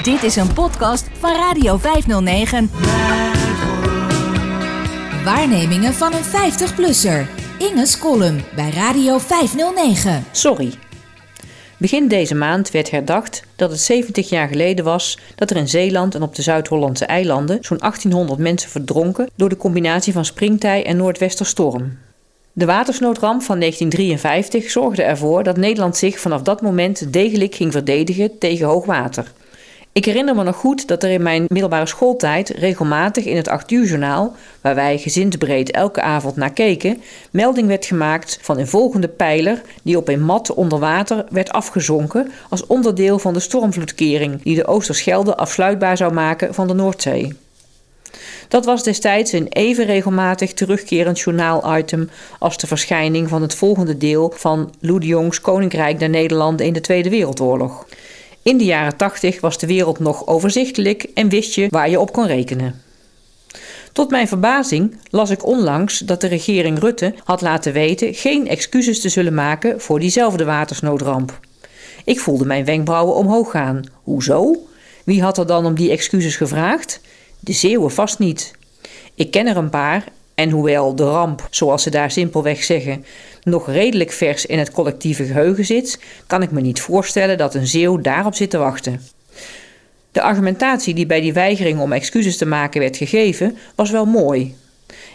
Dit is een podcast van Radio 509. Waarnemingen van een 50-plusser. Inge's column bij Radio 509. Sorry. Begin deze maand werd herdacht dat het 70 jaar geleden was dat er in Zeeland en op de Zuid-Hollandse eilanden zo'n 1800 mensen verdronken door de combinatie van springtij en noordwesterstorm. De watersnoodramp van 1953 zorgde ervoor dat Nederland zich vanaf dat moment degelijk ging verdedigen tegen hoogwater. Ik herinner me nog goed dat er in mijn middelbare schooltijd regelmatig in het 8 uur journaal, waar wij gezinsbreed elke avond naar keken, melding werd gemaakt van een volgende pijler die op een mat onder water werd afgezonken als onderdeel van de stormvloedkering die de Oosterschelde afsluitbaar zou maken van de Noordzee. Dat was destijds een even regelmatig terugkerend journaal-item als de verschijning van het volgende deel van Lou de Jongs Koninkrijk der Nederlanden in de Tweede Wereldoorlog. In de jaren 80 was de wereld nog overzichtelijk en wist je waar je op kon rekenen. Tot mijn verbazing las ik onlangs dat de regering Rutte had laten weten geen excuses te zullen maken voor diezelfde watersnoodramp. Ik voelde mijn wenkbrauwen omhoog gaan. Hoezo? Wie had er dan om die excuses gevraagd? De Zeeuwen vast niet. Ik ken er een paar en hoewel de ramp, zoals ze daar simpelweg zeggen, nog redelijk vers in het collectieve geheugen zit, kan ik me niet voorstellen dat een Zeeuw daarop zit te wachten. De argumentatie die bij die weigering om excuses te maken werd gegeven, was wel mooi.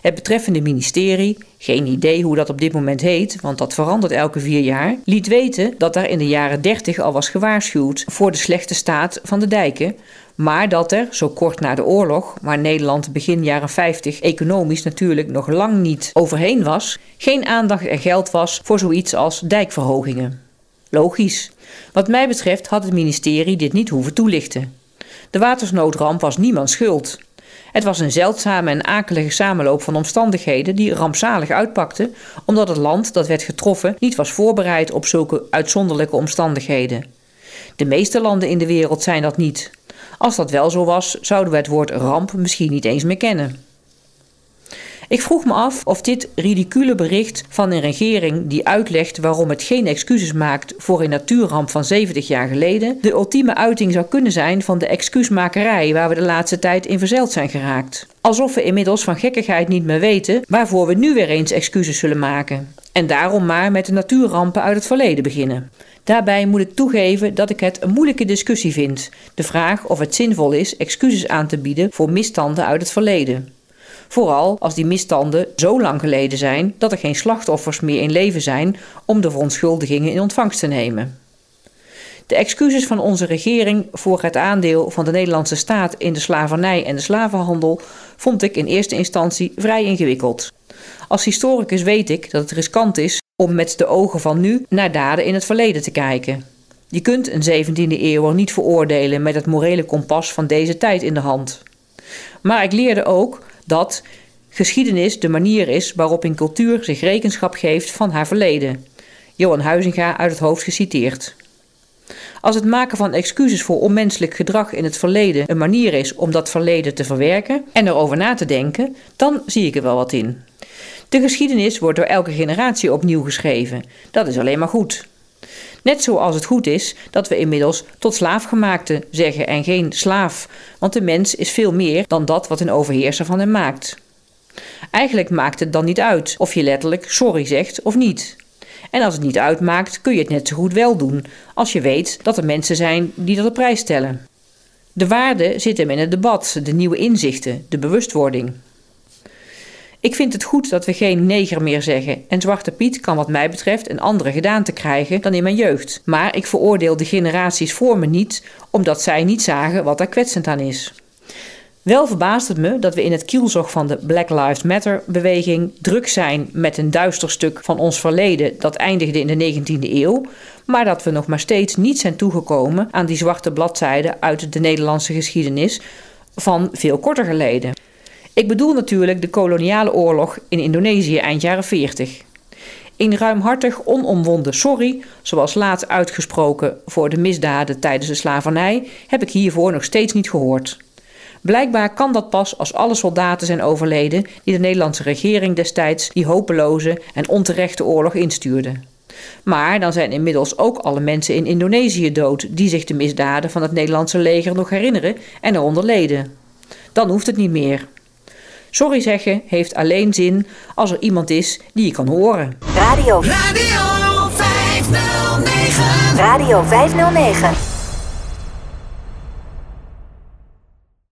Het betreffende ministerie, geen idee hoe dat op dit moment heet, want dat verandert elke vier jaar, liet weten dat daar in de jaren 30 al was gewaarschuwd voor de slechte staat van de dijken, maar dat er, zo kort na de oorlog, waar Nederland begin jaren 50 economisch natuurlijk nog lang niet overheen was, geen aandacht en geld was voor zoiets als dijkverhogingen. Logisch. Wat mij betreft had het ministerie dit niet hoeven toelichten. De watersnoodramp was niemands schuld. Het was een zeldzame en akelige samenloop van omstandigheden die rampzalig uitpakte, omdat het land dat werd getroffen niet was voorbereid op zulke uitzonderlijke omstandigheden. De meeste landen in de wereld zijn dat niet. Als dat wel zo was, zouden we het woord ramp misschien niet eens meer kennen. Ik vroeg me af of dit ridicule bericht van een regering die uitlegt waarom het geen excuses maakt voor een natuurramp van 70 jaar geleden, de ultieme uiting zou kunnen zijn van de excuusmakerij waar we de laatste tijd in verzeild zijn geraakt. Alsof we inmiddels van gekkigheid niet meer weten waarvoor we nu weer eens excuses zullen maken. En daarom maar met de natuurrampen uit het verleden beginnen. Daarbij moet ik toegeven dat ik het een moeilijke discussie vind. De vraag of het zinvol is excuses aan te bieden voor misstanden uit het verleden. Vooral als die misstanden zo lang geleden zijn dat er geen slachtoffers meer in leven zijn om de verontschuldigingen in ontvangst te nemen. De excuses van onze regering voor het aandeel van de Nederlandse staat in de slavernij en de slavenhandel vond ik in eerste instantie vrij ingewikkeld. Als historicus weet ik dat het riskant is om met de ogen van nu naar daden in het verleden te kijken. Je kunt een 17e eeuwer niet veroordelen met het morele kompas van deze tijd in de hand. Maar ik leerde ook dat geschiedenis de manier is waarop een cultuur zich rekenschap geeft van haar verleden. Johan Huizinga uit het hoofd geciteerd. Als het maken van excuses voor onmenselijk gedrag in het verleden een manier is om dat verleden te verwerken en erover na te denken, dan zie ik er wel wat in. De geschiedenis wordt door elke generatie opnieuw geschreven. Dat is alleen maar goed. Net zoals het goed is dat we inmiddels tot slaafgemaakte zeggen en geen slaaf, want de mens is veel meer dan dat wat een overheerser van hem maakt. Eigenlijk maakt het dan niet uit of je letterlijk sorry zegt of niet. En als het niet uitmaakt, kun je het net zo goed wel doen, als je weet dat er mensen zijn die dat op prijs stellen. De waarde zit hem in het debat, de nieuwe inzichten, de bewustwording. Ik vind het goed dat we geen neger meer zeggen en Zwarte Piet kan wat mij betreft een andere gedaante krijgen dan in mijn jeugd. Maar ik veroordeel de generaties voor me niet omdat zij niet zagen wat daar kwetsend aan is. Wel verbaast het me dat we in het kielzog van de Black Lives Matter beweging druk zijn met een duister stuk van ons verleden dat eindigde in de 19e eeuw, maar dat we nog maar steeds niet zijn toegekomen aan die zwarte bladzijden uit de Nederlandse geschiedenis van veel korter geleden. Ik bedoel natuurlijk de koloniale oorlog in Indonesië eind jaren 40. Een ruimhartig, onomwonden sorry, zoals laat uitgesproken voor de misdaden tijdens de slavernij, heb ik hiervoor nog steeds niet gehoord. Blijkbaar kan dat pas als alle soldaten zijn overleden die de Nederlandse regering destijds die hopeloze en onterechte oorlog instuurde. Maar dan zijn inmiddels ook alle mensen in Indonesië dood die zich de misdaden van het Nederlandse leger nog herinneren en eronder leden. Dan hoeft het niet meer. Sorry zeggen heeft alleen zin als er iemand is die je kan horen. Radio. Radio 509. Radio 509.